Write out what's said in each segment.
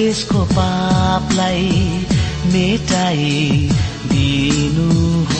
देशको पापलाई मेटाई दिनु एकताको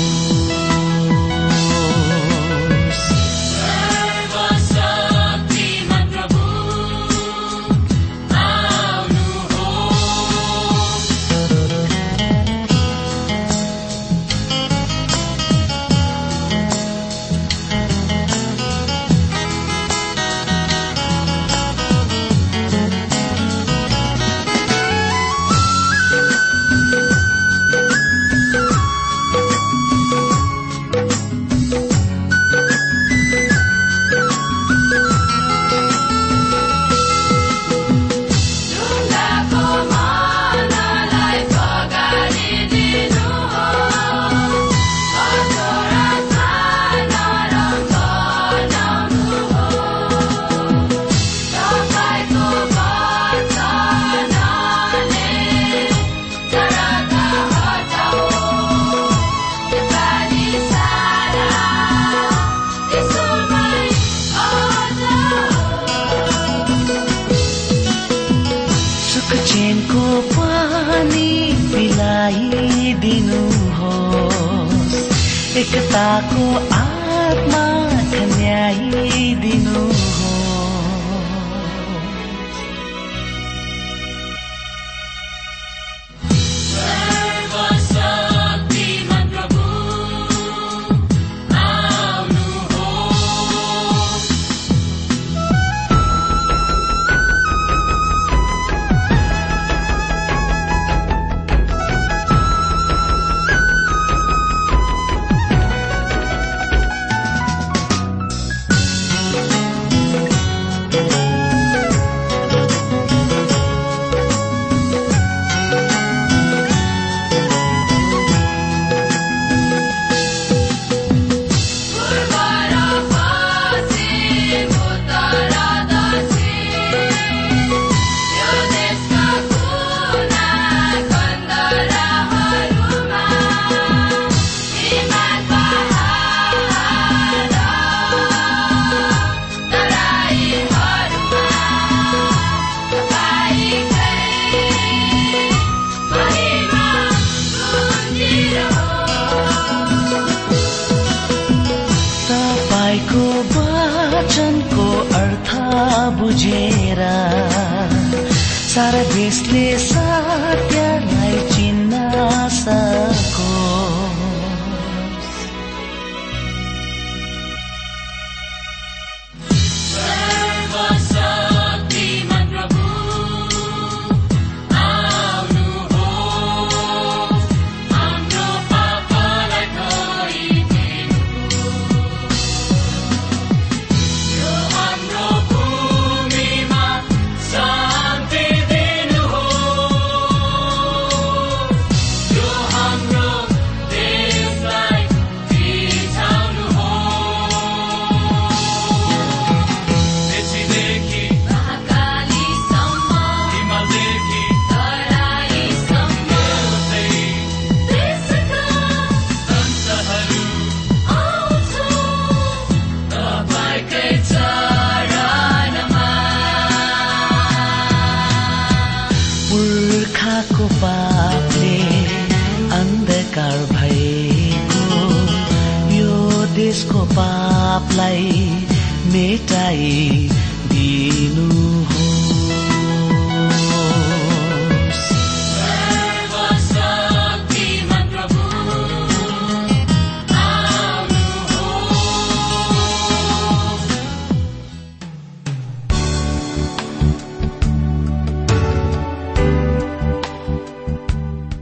सारा देशले सत्यलाई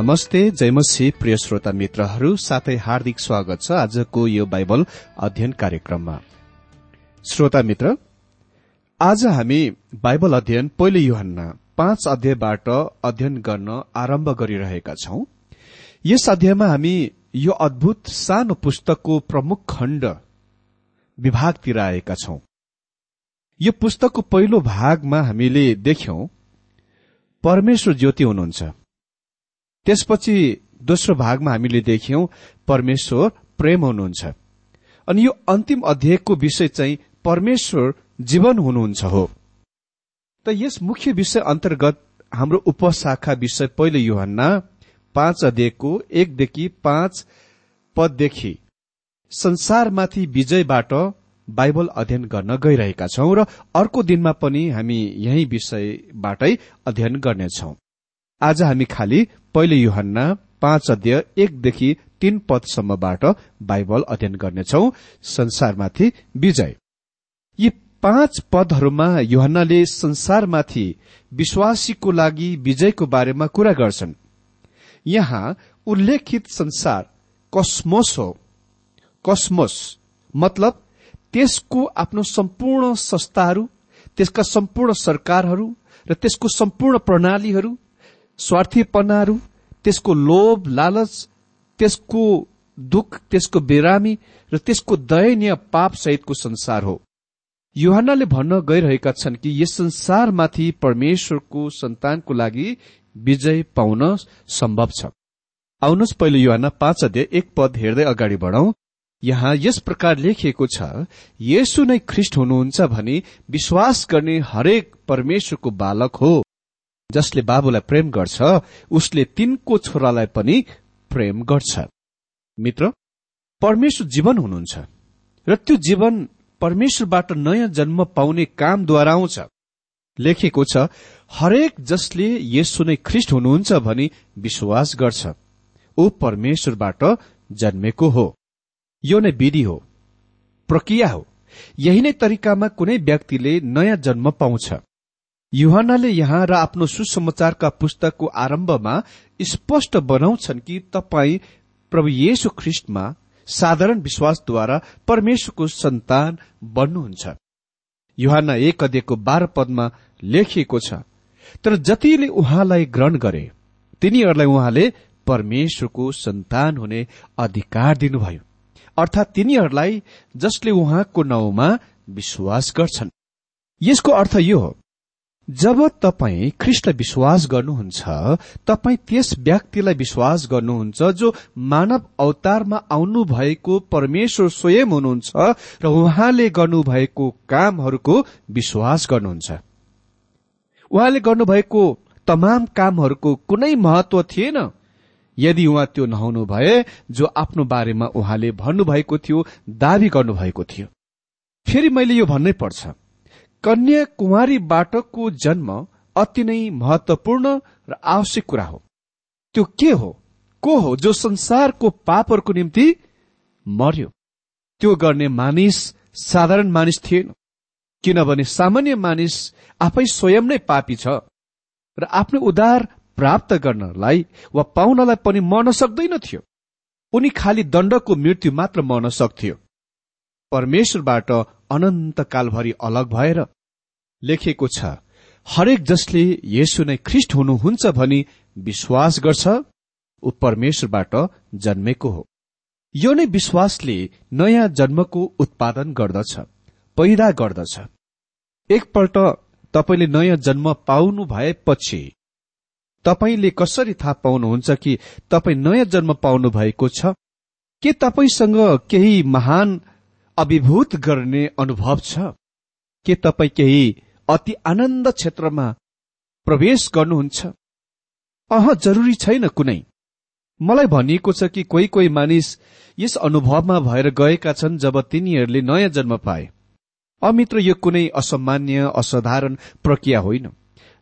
नमस्ते जयमसी प्रिय श्रोता मित्रहरू साथै हार्दिक स्वागत छ आजको यो बाइबल अध्ययन कार्यक्रममा। श्रोता मित्र आज हामी बाइबल अध्ययन पहिलो युहन्ना पाँच अध्यायबाट अध्ययन गर्न आरम्भ गरिरहेका छौं। यस अध्यायमा हामी यो अद्भुत सानो पुस्तकको प्रमुख खण्ड विभागतिर आएका छौं। यो पुस्तकको पहिलो भागमा हामीले देख्यौं परमेश्वर ज्योति हुनुहुन्छ। त्यसपछि दोस्रो भागमा हामीले देख्यौं परमेश्वर प्रेम हुनुहुन्छ। अनि यो अन्तिम अध्यायको विषय चाहिँ परमेश्वर जीवन हुनुहुन्छ हो। त यस मुख्य विषय अन्तर्गत हाम्रो उपशाखा विषय पहिलो युहन्ना पाँच अध्यायको एकदेखि पाँच पददेखि संसारमाथि विजयबाट बाइबल अध्ययन गर्न गइरहेका छौं र अर्को दिनमा पनि हामी यही विषयबाटै अध्ययन गर्नेछौ। आज हामी खालि पहिले युहन्ना पाँच अध्यय एकदेखि तीन पदसम्मबाट बाइबल अध्ययन गर्नेछौ। संसारमाथि विजय। यी पाँच पदहरूमा युहन्नाले संसारमाथि विश्वासीको लागि विजयको बारेमा कुरा गर्छन्। यहाँ उल्लेखित संसार कस्मोस हो। कस्मोस मतलब त्यसको आफ्नो सम्पूर्ण संस्थाहरू त्यसका सम्पूर्ण सरकारहरू र त्यसको सम्पूर्ण प्रणालीहरू स्वार्थीपनाहरू त्यसको लोभ लालच त्यसको दुख त्यसको बिरामी र त्यसको दयनीय पाप सहितको संसार हो। युहानले भन्न गइरहेका छन् कि यस संसारमाथि परमेश्वरको सन्तानको लागि विजय पाउन सम्भव छ। आउनुहोस् पहिलो युहान पाँच अध्यय एक पद हेर्दै अगाडि बढौं। यहाँ यस प्रकार लेखिएको छ येसु नै ख्रिष्ट हुनुहुन्छ भने विश्वास गर्ने हरेक परमेश्वरको बालक हो। जसले बाबुलाई प्रेम गर्छ उसले तिनको छोरालाई पनि प्रेम गर्छ। मित्र परमेश्वर जीवन हुनुहुन्छ र त्यो जीवन परमेश्वरबाट नयाँ जन्म पाउने कामद्वारा आउँछ। लेखेको छ हरेक जसले यसो नै ख्रिष्ट हुनुहुन्छ भनी विश्वास गर्छ। ऊ परमेश्वरबाट जन्मेको हो। यो नै विधि हो। प्रक्रिया हो। यही नै तरिकामा कुनै व्यक्तिले नयाँ जन्म पाउँछ। युहानले यहाँ र आफ्नो सुसमाचारका पुस्तकको आरम्भमा स्पष्ट बनाउँछन् कि तपाईँ प्रभु येशु ख्रिष्टमा साधारण विश्वासद्वारा परमेश्वरको सन्तान बन्नुहुन्छ। युहान एक अध्ययको बाह्र पदमा लेखिएको छ तर जतिले उहाँलाई ग्रहण गरे तिनीहरूलाई उहाँले परमेश्वरको सन्तान हुने अधिकार दिनुभयो। अर्थात तिनीहरूलाई जसले उहाँको नाउँमा विश्वास गर्छन्। यसको अर्थ यो हो जब तपाईँ ख्रिस्टलाई विश्वास गर्नुहुन्छ तपाईँ त्यस व्यक्तिलाई विश्वास गर्नुहुन्छ जो मानव अवतारमा आउनु भएको परमेश्वर स्वयं हुनुहुन्छ र उहाँले गर्नुभएको कामहरूको विश्वास गर्नुहुन्छ। उहाँले गर्नुभएको तमाम कामहरूको कुनै महत्व थिएन। यदि उहाँ त्यो नहुनु भए जो आफ्नो बारेमा उहाँले भन्नुभएको थियो दावी गर्नुभएको थियो। फेरि मैले यो भन्नै पर्छ। कन्या कुमारीबाटको जन्म अति नै महत्वपूर्ण र आवश्यक कुरा हो। त्यो के हो? को हो जो संसारको पापहरूको निम्ति मर्यो? त्यो गर्ने मानिस साधारण मानिस थिएन। किनभने सामान्य मानिस आफै स्वयं नै पापी छ र आफ्नो उद्धार प्राप्त गर्नलाई वा पाउनलाई पनि मर्न सक्दैन थियो। उनी खालि दण्डको मृत्यु मात्र मर्न सक्थ्यो। परमेश्वरबाट अनन्त कालभरि अलग भएर लेखिएको छ हरेक जसले येशु नै ख्रिष्ट हुनुहुन्छ भनी विश्वास गर्छ ऊ परमेश्वरबाट जन्मेको हो। यो नै विश्वासले नयाँ जन्मको उत्पादन गर्दछ पैदा गर्दछ। एकपल्ट तपाईँले नयाँ जन्म पाउनु भएपछि तपाईँले कसरी थाहा पाउनुहुन्छ कि तपाईँ नयाँ जन्म पाउनु भएको छ? के तपाईँसँग केही महान अभिभूत गर्ने अनुभव छ। के तपाईँ केही अति आनन्द क्षेत्रमा प्रवेश गर्नुहुन्छ? अह जरुरी छैन कुनै। मलाई भनिएको छ कि कोही कोही मानिस यस अनुभवमा भएर गएका छन् जब तिनीहरूले नयाँ जन्म पाए। अमित्र यो कुनै असामान्य असाधारण प्रक्रिया होइन।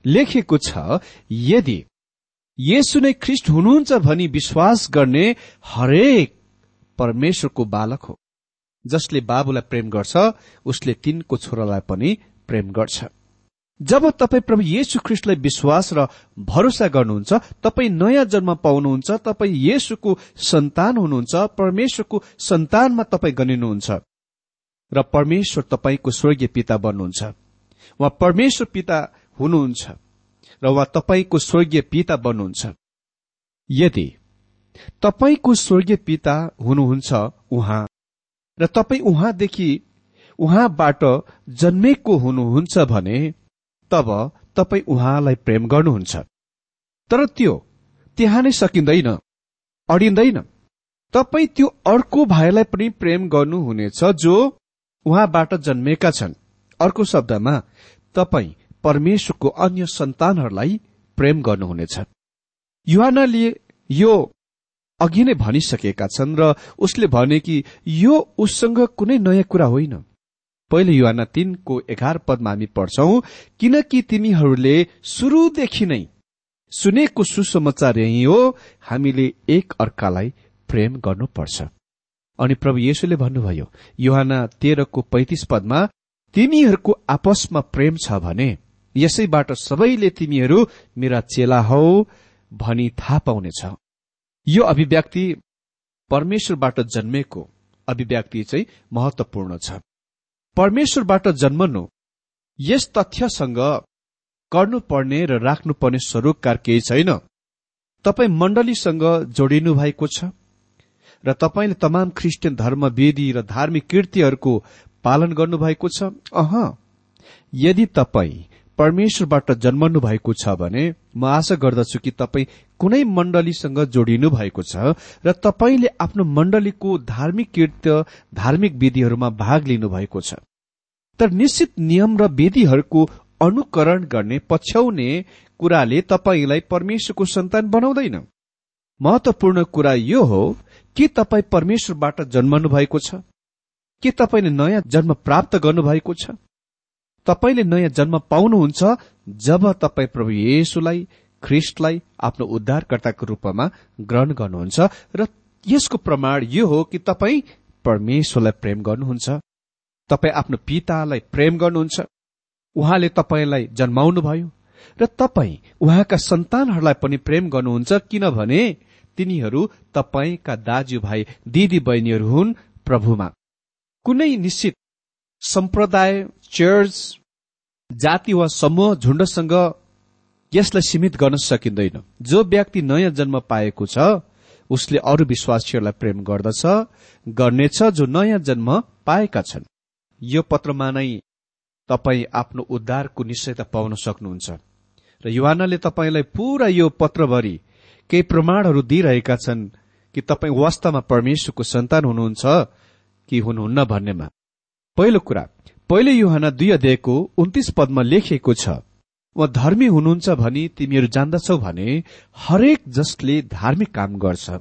लेखेको छ यदि येसु नै ख्रिस्ट हुनुहुन्छ भनी विश्वास गर्ने हरेक परमेश्वरको बालक हो। जसले बाबुलाई प्रेम गर्छ उसले तिनको छोरालाई पनि प्रेम गर्छ। जब तपाईँ प्रभु येशु ख्रिस्टलाई विश्वास र भरोसा गर्नुहुन्छ तपाईँ नयाँ जन्म पाउनुहुन्छ तपाईँ येशुको सन्तान हुनुहुन्छ परमेश्वरको सन्तानमा तपाईँ गनिनुहुन्छ र परमेश्वर तपाईँको स्वर्गीय पिता बन्नुहुन्छ। उहाँ परमेश्वर पिता हुनुहुन्छ र उहाँ तपाईँको स्वर्गीय पिता बन्नुहुन्छ। यदि तपाईँको स्वर्गीय पिता हुनुहुन्छ उहाँ र तपाईँ उहाँदेखि उहाँबाट जन्मेको हुनुहुन्छ भने तब तपाईँ उहाँलाई प्रेम गर्नुहुन्छ। तर त्यो त्यहाँ नै सकिँदैन अडिँदैन। तपाईँ त्यो अर्को भाइलाई पनि प्रेम गर्नुहुनेछ जो उहाँबाट जन्मेका छन्। अर्को शब्दमा तपाईँ परमेश्वरको अन्य सन्तानहरूलाई प्रेम गर्नुहुनेछ। युहानले यो अघि नै भनिसकेका छन् र उसले भने कि यो उससँग कुनै नयाँ कुरा होइन। पहिले युवाना तीनको एघार पदमा हामी पढ्छौं किनकि तिमीहरूले सुरुदेखि नै सुनेको सुसमाचार यही हो हामीले एक अर्कालाई प्रेम गर्नुपर्छ। अनि प्रभु येशुले भन्नुभयो युहाना तेह्रको पैतिस पदमा तिमीहरूको आपसमा प्रेम छ भने यसैबाट सबैले तिमीहरू मेरा चेला हौ भनी थाहा पाउनेछ। यो अभिव्यक्ति परमेश्वरबाट जन्मेको अभिव्यक्ति चाहिँ महत्वपूर्ण छ। परमेश्वरबाट जन्मनु यस तथ्यसँग गर्नुपर्ने र राख्नुपर्ने स्वरूपकार केही छैन। तपाईँ मण्डलीसँग जोडिनु भएको छ र तपाईँले तमाम ख्रिस्टियन धर्मवेदी र धार्मिक कृतिहरूको पालन गर्नुभएको छ। अह यदि तपाईँ परमेश्वरबाट जन्मनु भएको छ भने म आशा गर्दछु कि तपाईँ कुनै मण्डलीसँग जोडिनु भएको छ र तपाईँले आफ्नो मण्डलीको धार्मिक कृत्य धार्मिक विधिहरूमा भाग लिनु भएको छ। तर निश्चित नियम र विधिहरूको अनुकरण गर्ने पछ्याउने कुराले तपाईँलाई परमेश्वरको सन्तान बनाउँदैन। महत्वपूर्ण कुरा यो हो कि तपाईँ परमेश्वरबाट जन्मनु भएको छ? के तपाईँले नयाँ जन्म प्राप्त गर्नुभएको छ? तपाईँले नयाँ जन्म पाउनुहुन्छ जब तपाईँ प्रभु येशुलाई ख्रिस्टलाई आफ्नो उद्धारकर्ताको रूपमा ग्रहण गर्नुहुन्छ र यसको प्रमाण यो हो कि तपाईँ परमेश्वरलाई प्रेम गर्नुहुन्छ। तपाईँ आफ्नो पितालाई प्रेम गर्नुहुन्छ। उहाँले तपाईँलाई जन्माउनु भयो र तपाईँ उहाँका सन्तानहरूलाई पनि प्रेम गर्नुहुन्छ किनभने तिनीहरू तपाईँका दाजुभाइ दिदी बहिनीहरू हुन् प्रभुमा। कुनै निश्चित सम्प्रदाय चर्च जाति वा समूह झुण्डसँग यसलाई सीमित गर्न सकिँदैन। जो व्यक्ति नयाँ जन्म पाएको छ उसले अरू विश्वासीहरूलाई प्रेम गर्दछ गर्नेछ जो नयाँ जन्म पाएका छन्। यो पत्रमा नै तपाईँ आफ्नो उद्धारको निश्चयता पाउन सक्नुहुन्छ। र युवानाले तपाईँलाई पूरा यो पत्रभरि केही प्रमाणहरू दिइरहेका छन् कि तपाईँ वास्तवमा परमेश्वरको सन्तान हुनुहुन्छ कि हुनुहुन्न भन्नेमा। पहिलो कुरा पहिले युहाना दुई अध्यायको उन्तिस पदमा लेखिएको छ वा धर्मी हुनुहुन्छ भनी तिमीहरू जान्दछौ भने हरेक जसले धार्मिक काम गर्छ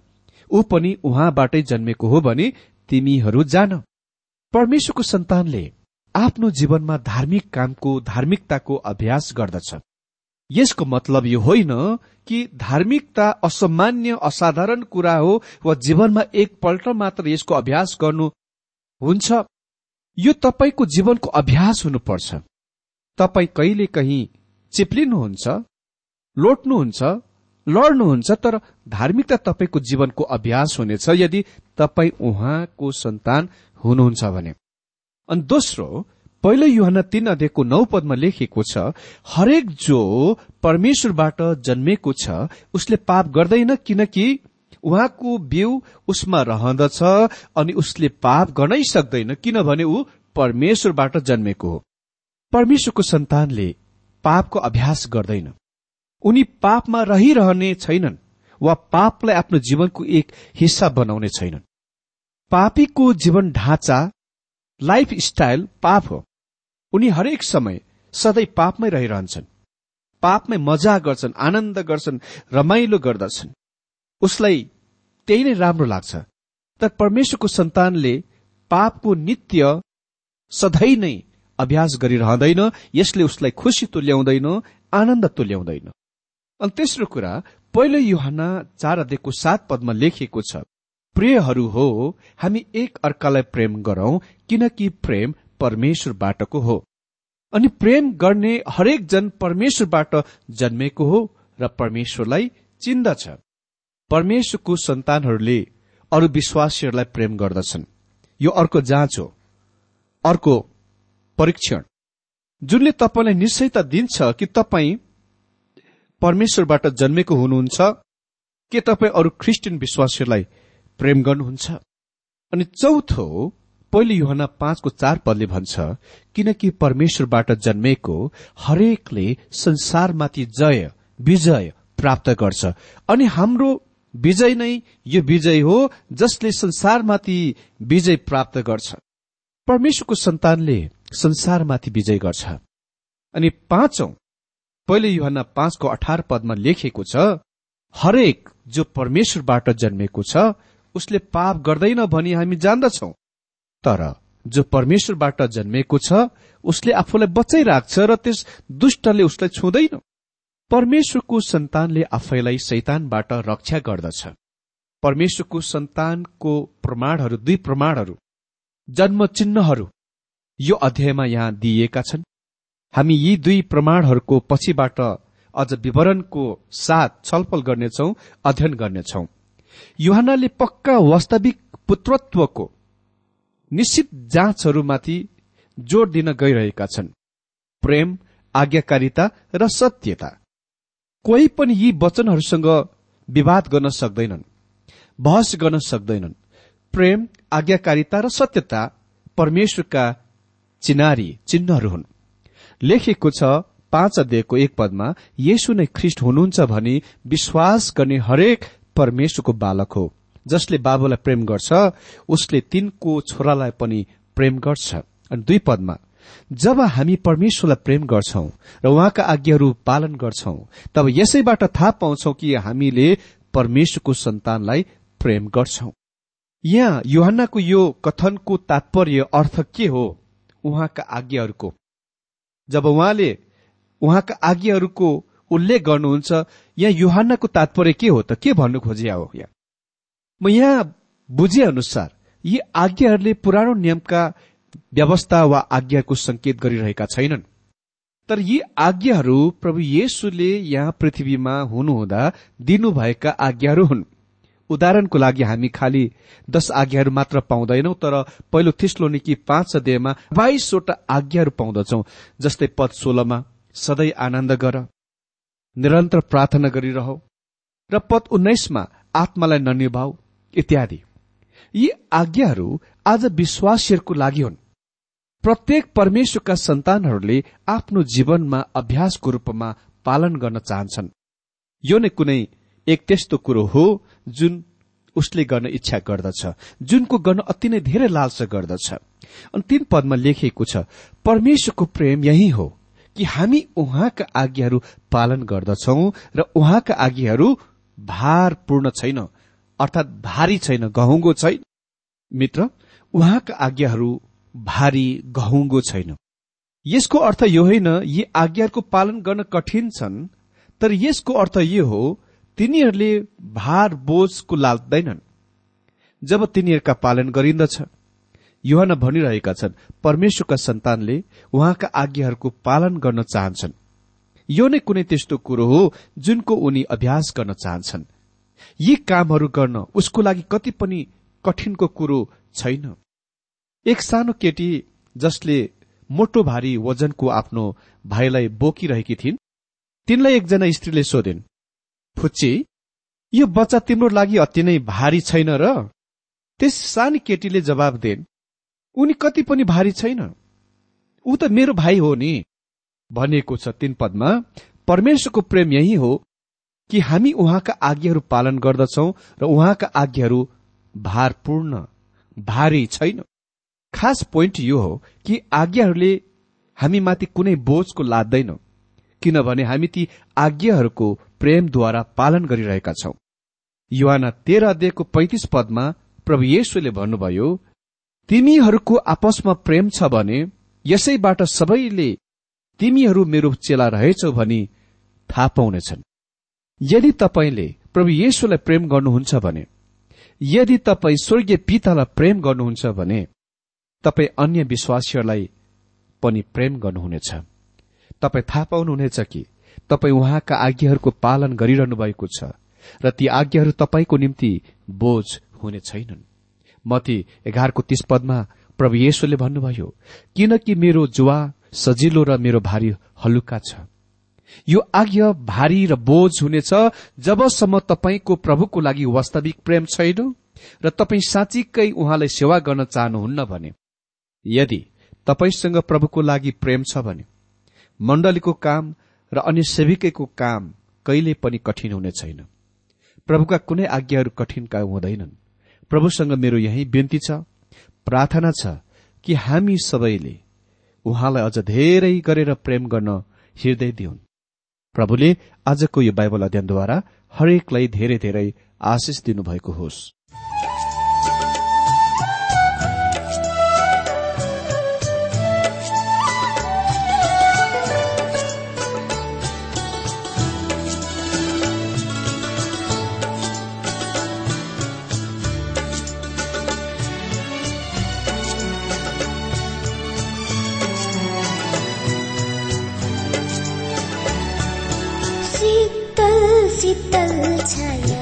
ऊ पनि उहाँबाटै जन्मेको हो भने तिमीहरू जान। परमेश्वरको सन्तानले आफ्नो जीवनमा धार्मिक कामको धार्मिकताको अभ्यास गर्दछ। यसको मतलब यो होइन कि धार्मिकता असामान्य असाधारण कुरा हो वा जीवनमा एकपल्ट मात्र यसको अभ्यास गर्नु हुन्छ। यो तपाईँको जीवनको अभ्यास हुनुपर्छ। तपाईँ कहिले कहीँ चिप्लिनुहुन्छ लोट्नुहुन्छ लड्नुहुन्छ तर धार्मिकता तपाईँको जीवनको अभ्यास हुनेछ यदि तपाईँ उहाँको सन्तान हुनुहुन्छ भने। अनि दोस्रो पहिलो युहना तीन अध्ययको नौ पदमा लेखिएको छ हरेक जो परमेश्वरबाट जन्मेको छ उसले पाप गर्दैन किनकि उहाँको बिउ उसमा रहँदछ अनि उसले पाप गर्नै सक्दैन किनभने ऊ परमेश्वरबाट जन्मेको हो। परमेश्वरको सन्तानले पापको अभ्यास गर्दैन। उनी पापमा रहिरहने छैनन् वा पापलाई आफ्नो जीवनको एक हिस्सा बनाउने छैनन्। पापीको जीवन ढाँचा लाइफ स्टाइल पाप हो। उनी हरेक समय सधैँ पापमै रहिरहन्छन्। पापमै मजा गर्छन् आनन्द गर्छन् रमाइलो गर्दछन्। उसलाई त्यही नै राम्रो लाग्छ। तर परमेश्वरको सन्तानले पापको नित्य सधैँ नै अभ्यास गरिरहँदैन यसले उसलाई खुसी तुल्याउँदैन आनन्द तुल्याउँदैन। अनि तेस्रो कुरा पहिलो युहना चार अध्ययको सात पदमा लेखिएको छ प्रियहरू हो हामी एक अर्कालाई प्रेम गरौं किनकि प्रेम परमेश्वरबाटको हो। अनि प्रेम गर्ने हरेक जन परमेश्वरबाट जन्मेको हो र परमेश्वरलाई चिन्दछ। परमेश्वरको सन्तानहरूले अरू विश्वासीहरूलाई प्रेम गर्दछन्। यो अर्को जाँच हो। अर्को परीक्षण। जुनले तपाईँलाई निश्चयता दिन्छ कि तपाईँ परमेश्वरबाट जन्मेको हुनुहुन्छ के तपाईँ अरू क्रिस्चियन विश्वासीहरूलाई प्रेम गर्नुहुन्छ? अनि चौथो पहिलो युहना पाँचको चार पदले भन्छ किनकि परमेश्वरबाट जन्मेको हरेकले संसारमाथि जय विजय प्राप्त गर्छ। अनि हाम्रो विजय नै यो विजय हो जसले संसारमाथि विजय प्राप्त गर्छ। परमेश्वरको सन्तानले संसारमाथि विजय गर्छ। अनि पाँचौं पहिले युहना पाँचको अठार पदमा लेखिएको छ हरेक जो परमेश्वरबाट जन्मेको छ उसले पाप गर्दैन भनी हामी जान्दछौ। तर जो परमेश्वरबाट जन्मेको छ उसले आफूलाई बचाइराख्छ र त्यस दुष्टले उसलाई छुँदैन। परमेश्वरको सन्तानले आफैलाई शैतानबाट रक्षा गर्दछ। परमेश्वरको सन्तानको प्रमाणहरू दुई प्रमाणहरू जन्म चिन्हहरू यो अध्यायमा यहाँ दिइएका छन्। हामी यी दुई प्रमाणहरूको पछिबाट अझ विवरणको साथ छलफल गर्नेछौ अध्ययन गर्नेछौ। युहानले पक्का वास्तविक पुत्रत्वको निश्चित जाँचहरूमाथि जोड़ दिन गइरहेका छन्। प्रेम आज्ञाकारिता र सत्यता। कोही पनि यी वचनहरूसँग विवाद गर्न सक्दैनन् बहस गर्न सक्दैनन्। प्रेम आज्ञाकारिता र सत्यता परमेश्वरका चिनारी चिन्हहरू हुन्। लेखेको छ पाँच अध्ययको एक पदमा येशु नै ख्रिष्ट हुनुहुन्छ भनी विश्वास गर्ने हरेक परमेश्वरको बालक हो जसले बाबुलाई प्रेम गर्छ उसले तिनको छोरालाई पनि प्रेम गर्छ। अनि दुई पदमा जब हामी परमेश्वरलाई प्रेम गर्छौ र उहाँका आज्ञाहरू पालन गर्छौ तब यसैबाट थाहा पाउँछौ कि हामीले परमेश्वरको सन्तानलाई प्रेम गर्छौ। यहाँ युहन्नाको यो कथनको तात्पर्य अर्थ के हो? उहाँका आज्ञाहरूको। जब उहाँले उहाँका आज्ञाहरूको उल्लेख गर्नुहुन्छ यहाँ युहानको तात्पर्य के हो त? के भन्नु खोजिया हो यहाँ? म यहाँ बुझे अनुसार यी आज्ञाहरूले पुरानो नियमका व्यवस्था वा आज्ञाको संकेत गरिरहेका छैनन्। तर यी आज्ञाहरू प्रभु येशुले यहाँ पृथ्वीमा हुनुहुँदा दिनुभएका आज्ञाहरू हुन्। उदाहरणको लागि हामी खालि दश आज्ञाहरू मात्र पाउँदैनौ तर पहिलो थिस्लोनिकी पाँच अध्यायमा बाइसवटा आज्ञाहरू पाउँदछौ जस्तै पद सोह्रमा सधैँ आनन्द गर निरन्तर प्रार्थना गरिरह र पद उन्नाइसमा आत्मालाई ननिभाऊ इत्यादि। यी आज्ञाहरू आज विश्वासीहरूको लागि हुन्। प्रत्येक परमेश्वरका सन्तानहरूले आफ्नो जीवनमा अभ्यासको रूपमा पालन गर्न चाहन्छन्। यो नै कुनै एक त्यस्तो कुरो हो जुन उसले गर्न इच्छा गर्दछ। जुनको गर्न अति नै धेरै लालसा गर्दछ। अनि तीन पदमा लेखिएको छ परमेश्वरको प्रेम यही हो कि हामी उहाँका आज्ञाहरू पालन गर्दछौ र उहाँका आज्ञाहरू भारपूर्ण छैन अर्थात् भारी छैन गहुँगो छैन। मित्र उहाँका आज्ञाहरू भारी गहुँगो छैन। यसको अर्थ यो होइन यी आज्ञाहरूको पालन गर्न कठिन छन् तर यसको अर्थ यो हो तिनीहरूले भार बोझको लाल्दैनन् जब तिनीहरूका पालन गरिन्दछ युहन भनिरहेका छन् परमेश्वरका सन्तानले उहाँका आज्ञाहरूको पालन गर्न चाहन्छन्। यो नै कुनै त्यस्तो कुरो हो जुनको उनी अभ्यास गर्न चाहन्छन्। यी कामहरू गर्न उसको लागि कति पनि कठिनको कुरो छैन। एक सानो केटी जसले मोटो भारी वजनको आफ्नो भाइलाई बोकिरहेकी थिइन्। तिनलाई एकजना स्त्रीले सोधिन् फुच्ची यो बच्चा तिम्रो लागि अति नै भारी छैन र? त्यस सानी केटीले जवाब दिन् उनी कति पनि भारी छैन। ऊ त मेरो भाइ हो नि। भनिएको छ तीन पदमा परमेश्वरको प्रेम यही हो कि हामी उहाँका आज्ञाहरू पालन गर्दछौ र उहाँका आज्ञाहरू भारपूर्ण भारी छैन। खास पोइन्ट यो हो कि आज्ञाहरूले हामीमाथि कुनै बोझको लाद्दैन किनभने हामी ती आज्ञाहरूको प्रेमद्वारा पालन गरिरहेका छौं। युवाना तेह्र अध्ययको पैंतिस पदमा प्रभु येशुले भन्नुभयो तिमीहरूको आपसमा प्रेम छ भने यसैबाट सबैले तिमीहरू मेरो चेला रहेछौ भनी थाहा पाउनेछन्। यदि तपाईँले प्रभु येशुलाई प्रेम गर्नुहुन्छ भने यदि तपाईँ स्वर्गीय पितालाई प्रेम गर्नुहुन्छ भने तपाईँ अन्य विश्वासीहरूलाई पनि प्रेम गर्नुहुनेछ। तपाईँ थाहा पाउनुहुनेछ कि तपाईँ उहाँका आज्ञाहरूको पालन गरिरहनु भएको छ र ती आज्ञाहरू तपाईँको निम्ति बोझ हुने छैनन्। मती एघारको पदमा प्रभु येशुले भन्नुभयो किनकि मेरो जुवा सजिलो र मेरो भारी हलुका छ। यो आज्ञा भारी र बोझ हुनेछ जबसम्म तपाईँको प्रभुको लागि वास्तविक प्रेम छैन र तपाईँ साँच्चीकै उहाँलाई सेवा गर्न चाहनुहुन्न भने। यदि तपाईँसँग प्रभुको लागि प्रेम छ भने मण्डलीको काम र अन्य सेविकैको काम कहिले पनि कठिन हुने छैन। प्रभुका कुनै आज्ञाहरू कठिनका हुँदैनन्। प्रभुसँग मेरो यही विन्ती छ प्रार्थना छ कि हामी सबैले उहाँलाई अझ धेरै गरेर प्रेम गर्न हृदय दिउन्। प्रभुले आजको यो बाइबल अध्ययनद्वारा हरेकलाई धेरै धेरै आशिष दिनुभएको होस्। चरणमा त्यहाँ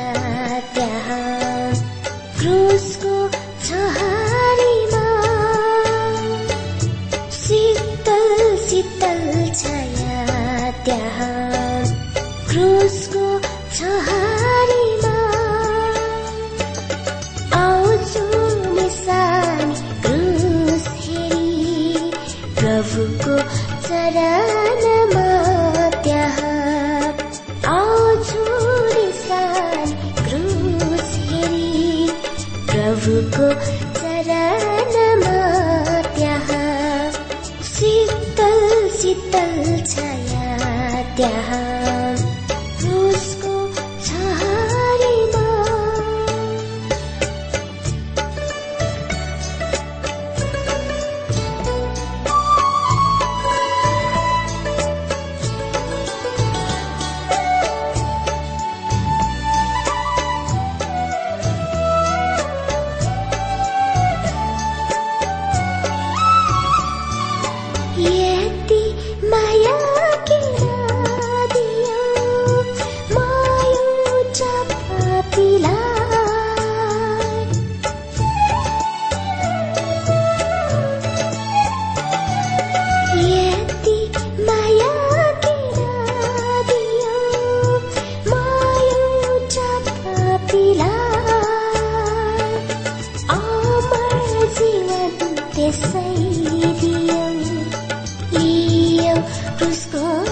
School.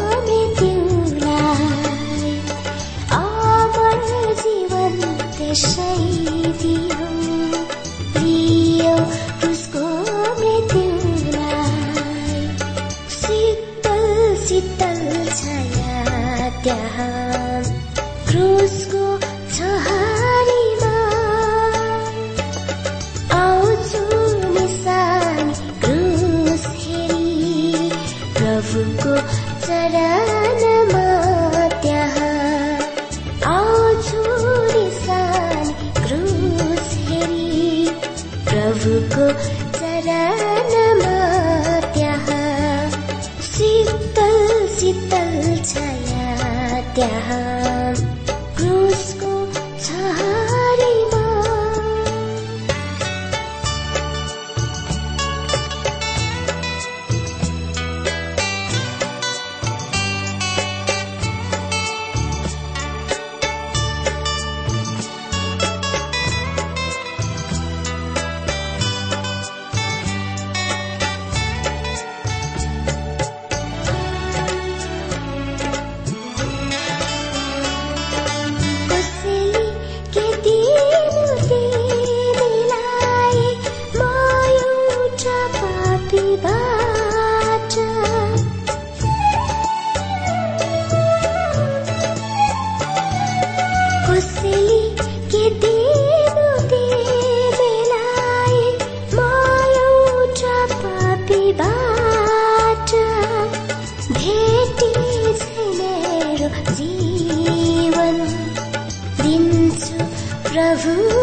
प्रभु